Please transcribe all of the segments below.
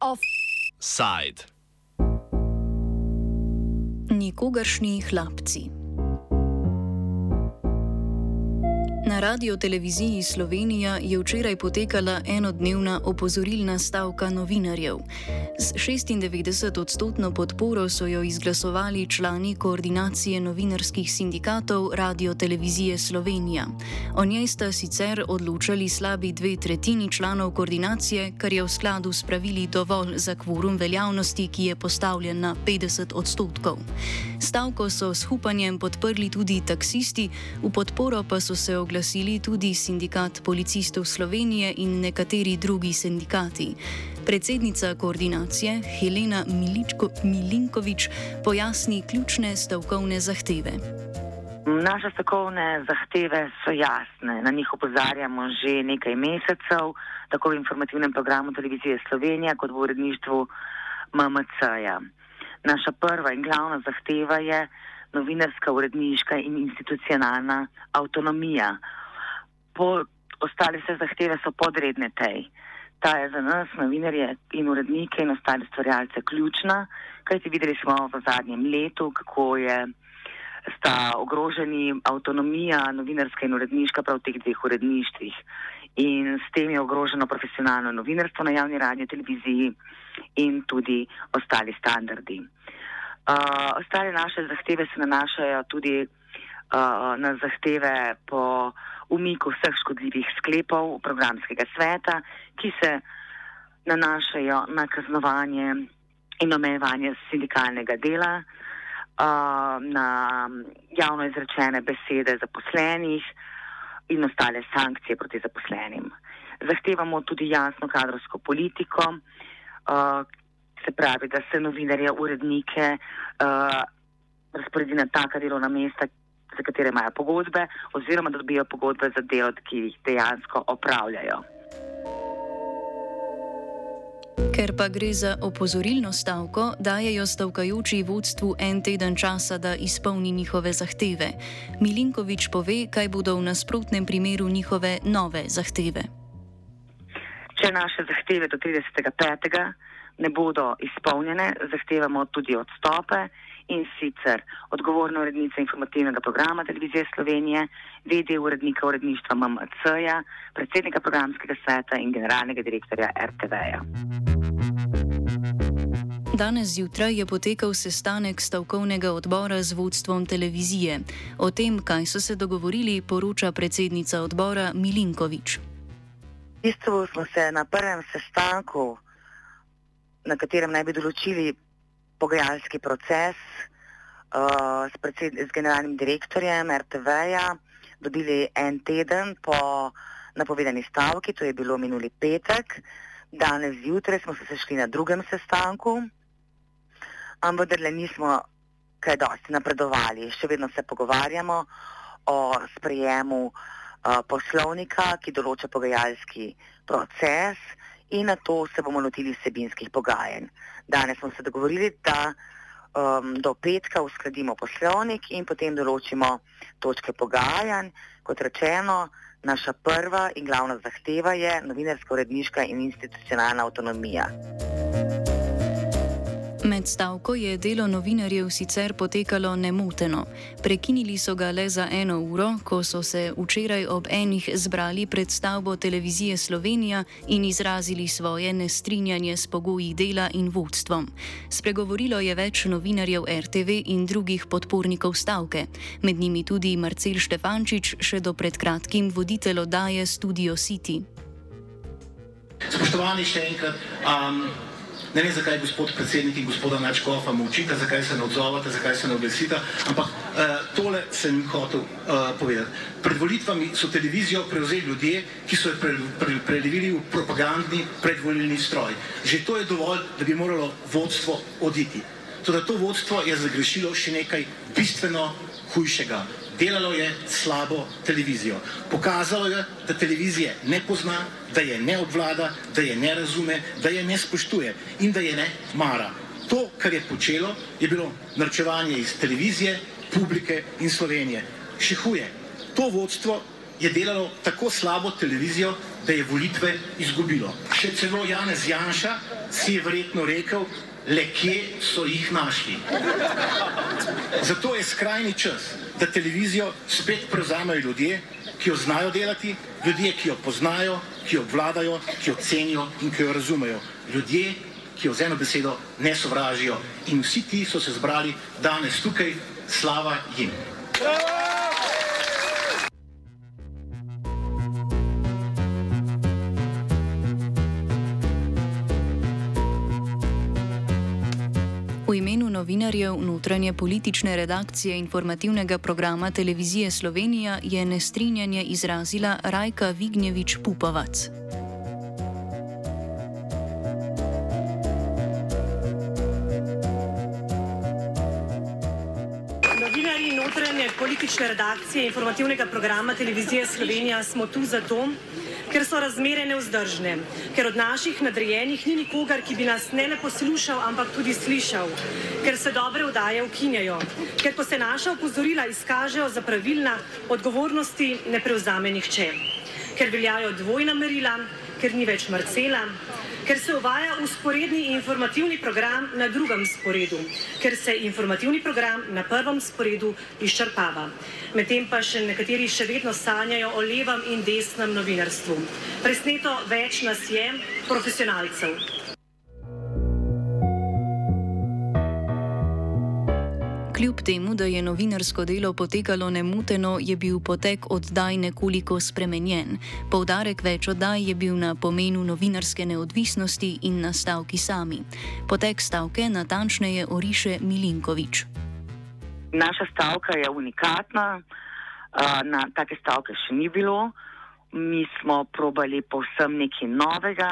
Offside. Nikogaršnji hlapci. Na radio televiziji Slovenija je včeraj potekala enodnevna opozorilna stavka novinarjev. S 96 odstotno podporo so jo izglasovali člani koordinacije novinarskih sindikatov Radio Televizije Slovenija. O njej sta sicer odločali slabi dve tretjini članov koordinacije, kar je v skladu s pravili dovolj za kvorum veljavnosti, ki je postavljen na 50 odstotkov. Stavko so s hupanjem podprli tudi taksisti, v podporo pa so se oglasili tudi sindikat policistov Slovenije in nekateri drugi sindikati. Predsednica koordinacije Helena Miličko, Milinkovič pojasni ključne stavkovne zahteve. Naše stavkovne zahteve so jasne. Na njih opozarjamo že nekaj mesecev, tako v informativnem programu televizije Slovenija kot v uredništvu MMC-ja. Naša prva in glavna zahteva je novinarska, uredniška in institucionalna avtonomija. Po ostale vse zahteve so podredne tej. Ta je za nas, novinarje in urednike in ostale stvarjalce, ključna, kajti videli smo v zadnjem letu, kako je sta ogroženi avtonomija novinarska in uredniška prav v teh dveh uredništvih. In s tem je ogroženo profesionalno novinarstvo na javni radio televiziji in tudi ostali standardi. Uh, ostale naše zahteve se nanašajo tudi uh, na zahteve po umiku vseh škodljivih sklepov programskega sveta, ki se nanašajo na kaznovanje in omejevanje sindikalnega dela, na javno izrečene besede zaposlenih in ostale sankcije proti zaposlenim. Zahtevamo tudi jasno kadrovsko politiko, se pravi, da se novinarje, urednike razporedi na taka delovna mesta, za katere imajo pogodbe, oziroma da dobijo pogodbe za delo, ki jih dejansko opravljajo. Ker pa gre za opozorilno stavko, dajejo stavkajoči vodstvu en teden časa, da izpolni njihove zahteve. Milinkovič pove, kaj bodo v nasprotnem primeru njihove nove zahteve. Če naše zahteve do 35 ne bodo izpolnjene, zahtevamo tudi odstope in sicer odgovorna urednica informativnega programa televizije Slovenije, VD urednika uredništva MMC-ja, predsednika programskega sveta in generalnega direktorja RTV-ja. Danes zjutraj je potekal sestanek stavkovnega odbora z vodstvom televizije. O tem, kaj so se dogovorili, poroča predsednica odbora Milinkovič. V bistvu smo se na prvem sestanku na katerem naj bi določili pogajalski proces uh, s, s generalnim direktorjem RTV-ja, dobili en teden po napovedani stavki, to je bilo minuli petek. Danes zjutraj smo se sešli na drugem sestanku, ampak vendar nismo kaj dosti napredovali. Še vedno se pogovarjamo o sprejemu uh, poslovnika, ki določa pogajalski proces in na to se bomo lotili vsebinskih pogajanj. Danes smo se dogovorili, da um, do petka uskladimo poslovnik in potem določimo točke pogajanj. Kot rečeno, naša prva in glavna zahteva je novinarska, uredniška in institucionalna avtonomija. Med stavko je delo novinarjev sicer potekalo nemoteno. Prekinili so ga le za eno uro, ko so se včeraj ob enih zbrali pred stavbo televizije Slovenija in izrazili svoje nestrinjanje s pogoji dela in vodstvom. Spregovorilo je več novinarjev RTV in drugih podpornikov stavke, med njimi tudi Marcel Štefančič, še do pred kratkim voditelj oddaje Studio City. Spoštovani še enkrat. Um... Ne vem, zakaj gospod predsednik in gospoda Načkofa molčite, zakaj se ne odzovete, zakaj se ne oglesite, ampak uh, tole sem hotel uh, povedati. Pred volitvami so televizijo prevzeli ljudje, ki so jo pre, pre, prelevili v propagandni predvolilni stroj. Že to je dovolj, da bi moralo vodstvo oditi. Toda to vodstvo je zagrešilo še nekaj bistveno hujšega delalo je slabo televizijo. Pokazalo je, da televizije ne pozna, da je ne obvlada, da je ne razume, da je ne spoštuje in da je ne mara. To, kar je počelo, je bilo narčevanje iz televizije publike in Slovenije. Še huje, to vodstvo je delalo tako slabo televizijo, da je volitve izgubilo. Še celo Janez Janša si je verjetno rekel, le kje so jih našli. Zato je skrajni čas, da televizijo spet prevzamejo ljudje, ki jo znajo delati, ljudje, ki jo poznajo, ki jo obvladajo, ki jo cenijo in ki jo razumejo. Ljudje, ki jo z eno besedo ne sovražijo. In vsi ti so se zbrali danes tukaj, slava jim. V novinarjev notranje politične redakcije informativnega programa Televizije Slovenija je nestrinjanje izrazila Rajka Vignjevič Pupovac. Notranje politične redakcije informativnega programa Televizije Slovenija smo tu zato, ker so razmere neuzdržne, ker od naših nadrejenih ni nikogar, ki bi nas ne le poslušal, ampak tudi slišal, ker se dobre vdaje ukinjajo, ker ko se naša opozorila izkažejo za pravilna, odgovornosti ne prevzame nihče, ker veljajo dvojna merila, ker ni več Marcela, ker se uvaja usporedni informativni program na drugem sporedu, ker se informativni program na prvem sporedu izčrpava. Medtem pa še nekateri še vedno sanjajo o levem in desnem novinarstvu. Presneto več nas je, profesionalcev. Kljub temu, da je novinarsko delo potekalo nemuteno, je bil potek oddaj nekoliko spremenjen. Poudarek več oddaj je bil na pomenu novinarske neodvisnosti in na stavki sami. Potek stavke natančneje oriše Milinkovič. Naša stavka je unikatna, na take stavke še ni bilo. Mi smo probali povsem nekaj novega.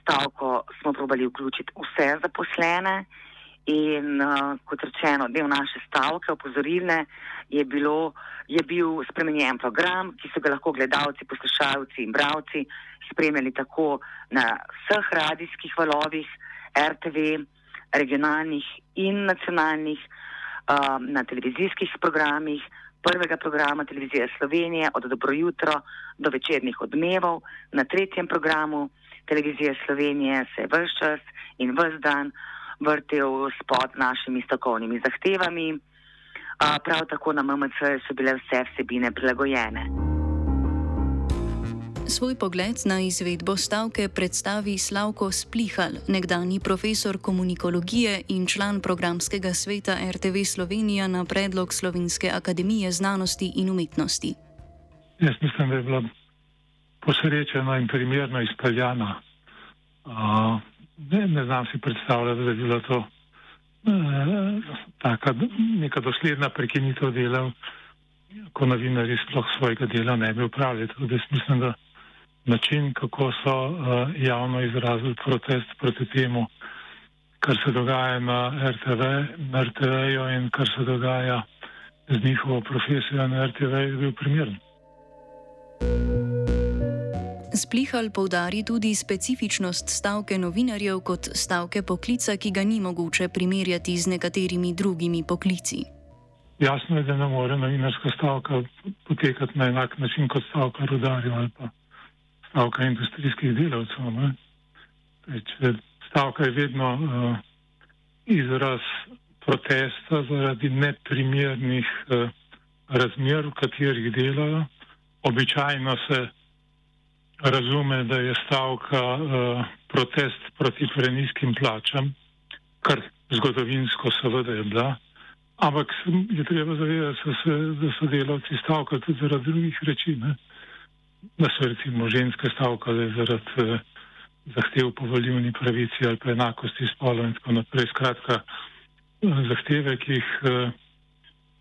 Stavko smo probali vključiti vse zaposlene. In uh, kot rečeno, del naše stavke opozorilne je, bilo, je bil spremenjen program, ki so ga lahko gledalci, poslušalci in bravci spremljali tako na vseh radijskih valovih, RTV, regionalnih in nacionalnih, uh, na televizijskih programih, prvega programa televizije Slovenije od dobro jutro do večernih odmevov, na tretjem programu televizije Slovenije se je vse čas in vse dan vrtel spod našimi strokovnimi zahtevami. Prav tako na MMC so bile vse vsebine prilagojene. Svoj pogled na izvedbo stavke predstavi Slavko Splihal, nekdani profesor komunikologije in član programskega sveta RTV Slovenija na predlog Slovenske akademije znanosti in umetnosti. Jaz mislim, da je bila posrečena in primerno izpeljana. Uh, ne, ne znam si predstavljati, da bi bila to eh, taka neka dosledna prekinitev dela, ko novinari sploh svojega dela ne bi upravljali. Tako da mislim, da način, kako so eh, javno izrazili protest proti temu, kar se dogaja na RTV, na RTV-ju in kar se dogaja z njihovo profesijo na RTV, je bil primeren. Splihal poudari tudi specifičnost stavke novinarjev kot stavke poklica, ki ga ni mogoče primerjati z nekaterimi drugimi poklici. Jasno je, da ne more novinarska stavka potekati na enak način kot stavka rudarjev ali pa stavka industrijskih delavcev. Stavka je vedno uh, izraz protesta zaradi neprimernih uh, razmer, v katerih delajo. Običajno se razume, da je stavka uh, protest proti preniskim plačam, kar zgodovinsko seveda je bila, ampak je treba zavedati, da so, da so delavci stavka tudi zaradi drugih reči, ne? da so recimo ženske stavkale zaradi uh, zahtev po voljivni pravici ali pa enakosti spolov in tako naprej. Skratka, uh, zahteve, ki jih uh,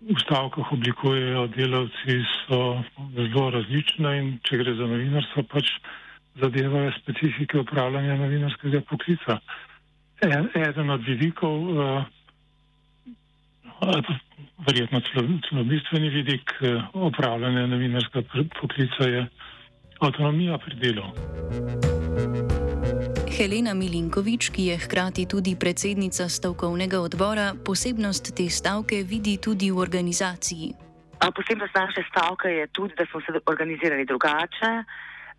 v stavkah oblikujejo delavci, so zelo različne in če gre za novinarstvo, pač zadevajo specifike upravljanja novinarskega poklica. Eden od vidikov, uh, verjetno celo bistveni vidik uh, upravljanja novinarskega poklica je avtonomija pri delu. Helena Milinkovič, ki je hkrati tudi predsednica stavkovnega odbora, posebnost te stavke vidi tudi v organizaciji. Posebnost naše stavke je tudi, da smo se organizirali drugače.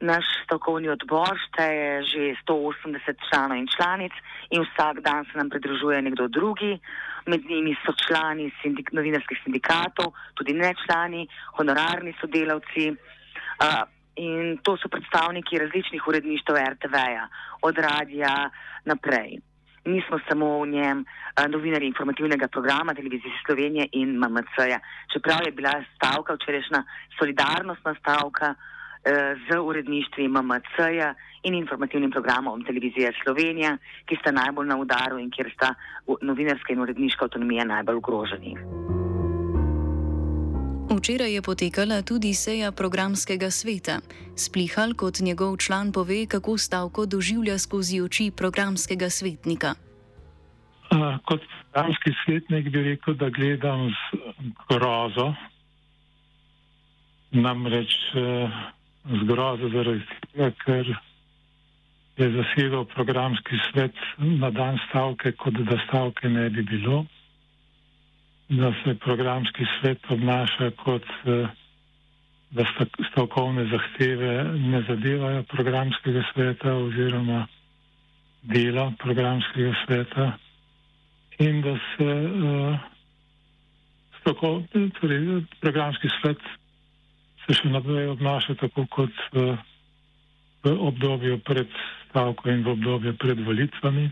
Naš stavkovni odbor šteje že 180 članov in članic in vsak dan se nam pridružuje nekdo drugi. Med njimi so člani sindik novinarskih sindikatov, tudi ne člani, honorarni sodelavci. Uh, in to so predstavniki različnih uredništv RTV-ja, od radija naprej. Mi smo samo v njem uh, novinari informativnega programa televizije Slovenije in MMC-ja. Čeprav je bila stavka včerajšnja solidarnostna stavka, z uredništvi MMC-ja in informativnim programom Televizije Slovenija, ki sta najbolj na udaru in kjer sta novinarska in uredniška avtonomija najbolj ogroženi. Včeraj je potekala tudi seja programskega sveta. Splihal kot njegov član pove, kako stavko doživlja skozi oči programskega svetnika. Kot programski svetnik bi rekel, da gledam z grozo. Namreč zgrozo zaradi tega, ker je zasedal programski svet na dan stavke, kot da stavke ne bi bilo, da se programski svet obnaša kot eh, da stavkovne zahteve ne zadevajo programskega sveta oziroma dela programskega sveta in da se uh, stokov, torej, programski svet se še naprej obnaša tako kot v, v obdobju pred stavko in v obdobju pred volitvami.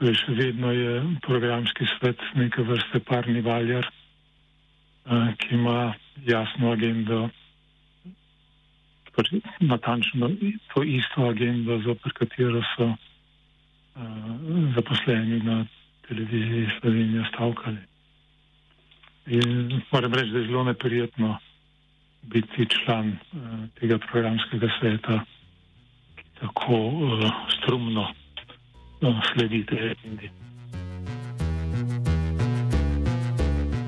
Še vedno je programski svet neke vrste parni valjar, eh, ki ima jasno agendo, torej natančno to isto agendo, zopr katero so uh, zaposleni na televiziji Slovenija stavkali. In moram reči, da je zelo neprijetno biti član uh, tega programskega sveta, ki tako strumno uh, sledi tej agendi.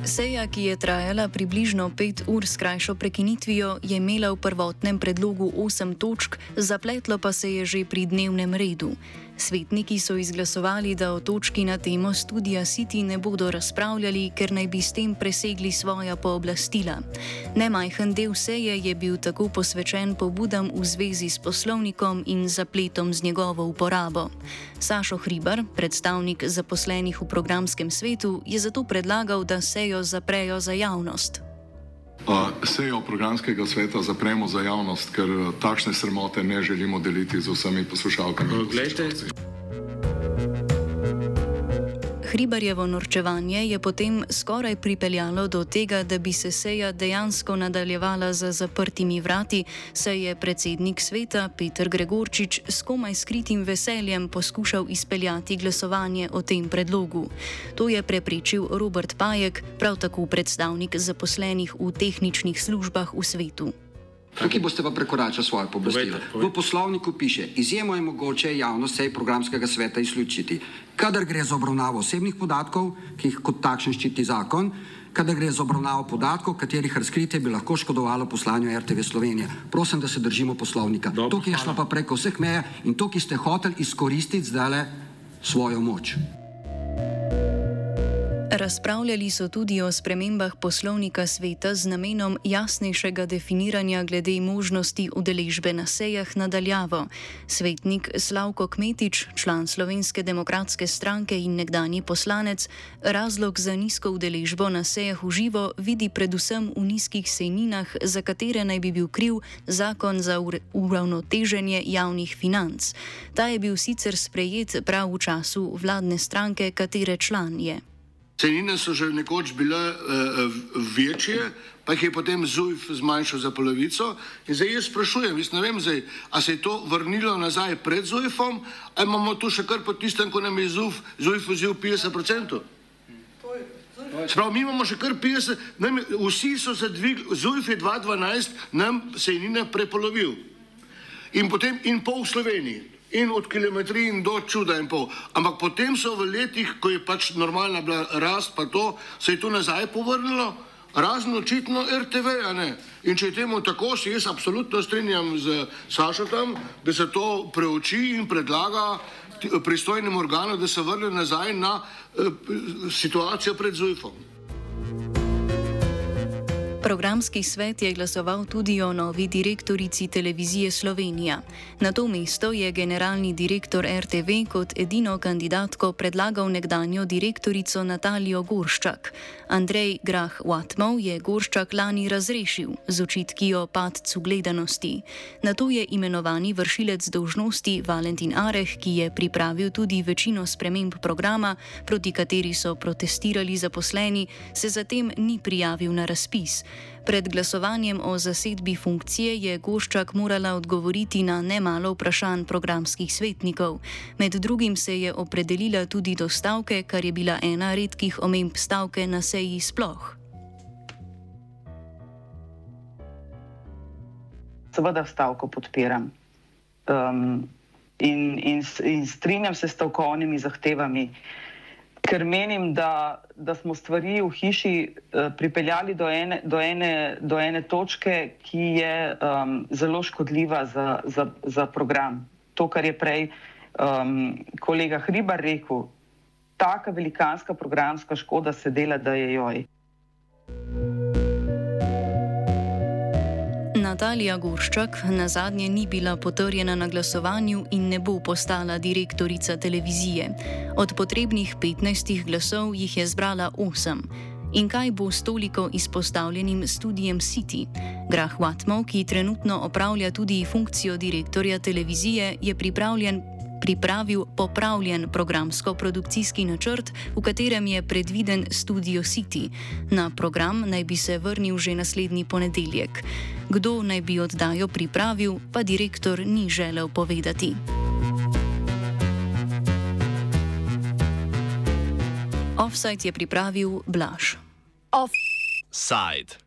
Seja, ki je trajala približno pet ur s krajšo prekinitvijo, je imela v prvotnem predlogu osem točk, zapletlo pa se je že pri dnevnem redu. Svetniki so izglasovali, da o točki na temo študija City ne bodo razpravljali, ker naj bi s tem presegli svoja pooblastila. Nemajhen del seje je bil tako posvečen pobudam v zvezi s poslovnikom in zapletom z njegovo uporabo. Sašo Hribar, predstavnik zaposlenih v programskem svetu, je zato predlagal, da sejo zaprejo za javnost. Sejo programskega sveta zapremo za javnost, ker takšne sramote ne želimo deliti z vsemi poslušalkami. Hribarjevo norčevanje je potem skoraj pripeljalo do tega, da bi se seja dejansko nadaljevala za zaprtimi vrati, saj je predsednik sveta Petr Gregorčič s komaj skritim veseljem poskušal izpeljati glasovanje o tem predlogu. To je preprečil Robert Pajek, prav tako predstavnik zaposlenih v tehničnih službah v svetu. Tukaj boste pa prekoračili svoje pooblastilo. V poslovniku piše: izjemo je mogoče javnost sej programskega sveta izključiti, kadar gre za obravnavo osebnih podatkov, ki jih kot takšen ščiti zakon, kadar gre za obravnavo podatkov, katerih razkritje bi lahko škodovalo poslanju RTV Slovenije. Prosim, da se držimo poslovnika. Tukaj je šlo pa preko vseh meja in tukaj ste hoteli izkoristiti zdaj svojo moč. Razpravljali so tudi o spremembah poslovnika sveta z namenom jasnejšega definiranja glede možnosti udeležbe na sejah nadaljavo. Svetnik Slavko Kmetič, član Slovenske demokratske stranke in nekdani poslanec, razlog za nizko udeležbo na sejah v živo vidi predvsem v nizkih sejninah, za katere naj bi bil kriv zakon za uravnoteženje javnih financ. Ta je bil sicer sprejet prav v času vladne stranke, katere član je. Cenine so že nekoč bile uh, večje, pa jih je potem ZUJF zmanjšal za polovico. In zdaj jaz sprašujem, jaz ne vem, zdaj, a se je to vrnilo nazaj pred ZUJF-om, ali imamo tu še kar po tistem, ko nam je ZUJF, ZUJF vzel 50%. Sprav, mi imamo še kar 50, nam, vsi so se dvigli, ZUJF je 2012 nam sejnine prepolovil. In potem in pol v Sloveniji in od kilometrij in do čuda in pol. Ampak potem so v letih, ko je pač normalna bila rast, pa to se je tu nazaj povrnilo, Razen očitno RTV, a ne. In če je temu tako, se jaz absolutno strinjam z Sašotom, da se to preuči in predlaga pristojnim organom, da se vrne nazaj na eh, situacijo pred Zujfom. Programski svet je glasoval tudi o novi direktorici televizije Slovenija. Na to mesto je generalni direktor RTV kot edino kandidatko predlagal nekdanjo direktorico Natalijo Gorščak. Andrej Grah Watmov je Gorščak lani razrešil z očitki o padcu gledanosti. Na to je imenovani vršilec dožnosti Valentin Areh, ki je pripravil tudi večino sprememb programa, proti kateri so protestirali zaposleni, se zatem ni prijavil na razpis. Pred glasovanjem o zasedbi funkcije je Goščak morala odgovoriti na nemalo vprašanj programskih svetnikov. Med drugim se je opredelila tudi do stavke, kar je bila ena redkih omemb stavke na seji sploh. Seveda stavko podpiram um, in, in, in strinjam se s stavkovnimi zahtevami. Uh, ker menim, da, da smo stvari v hiši uh, pripeljali do ene, do, ene, do ene točke, ki je um, zelo škodljiva za, za, za program. To, kar je prej um, kolega Hribar rekel, taka velikanska programska škoda se dela, da je joj. Natalija Gorščak na zadnje ni bila potrjena na glasovanju in ne bo postala direktorica televizije. Od potrebnih 15 glasov jih je zbrala 8. In kaj bo s toliko izpostavljenim studijem City? Grah Watmov, ki trenutno opravlja tudi funkcijo direktorja televizije, je pripravljen pripravil popravljen programsko-produkcijski načrt, v katerem je predviden Studio City. Na program naj bi se vrnil že naslednji ponedeljek. Kdo naj bi oddajo pripravil, pa direktor ni želel povedati. Offside je pripravil Blaž. Offside.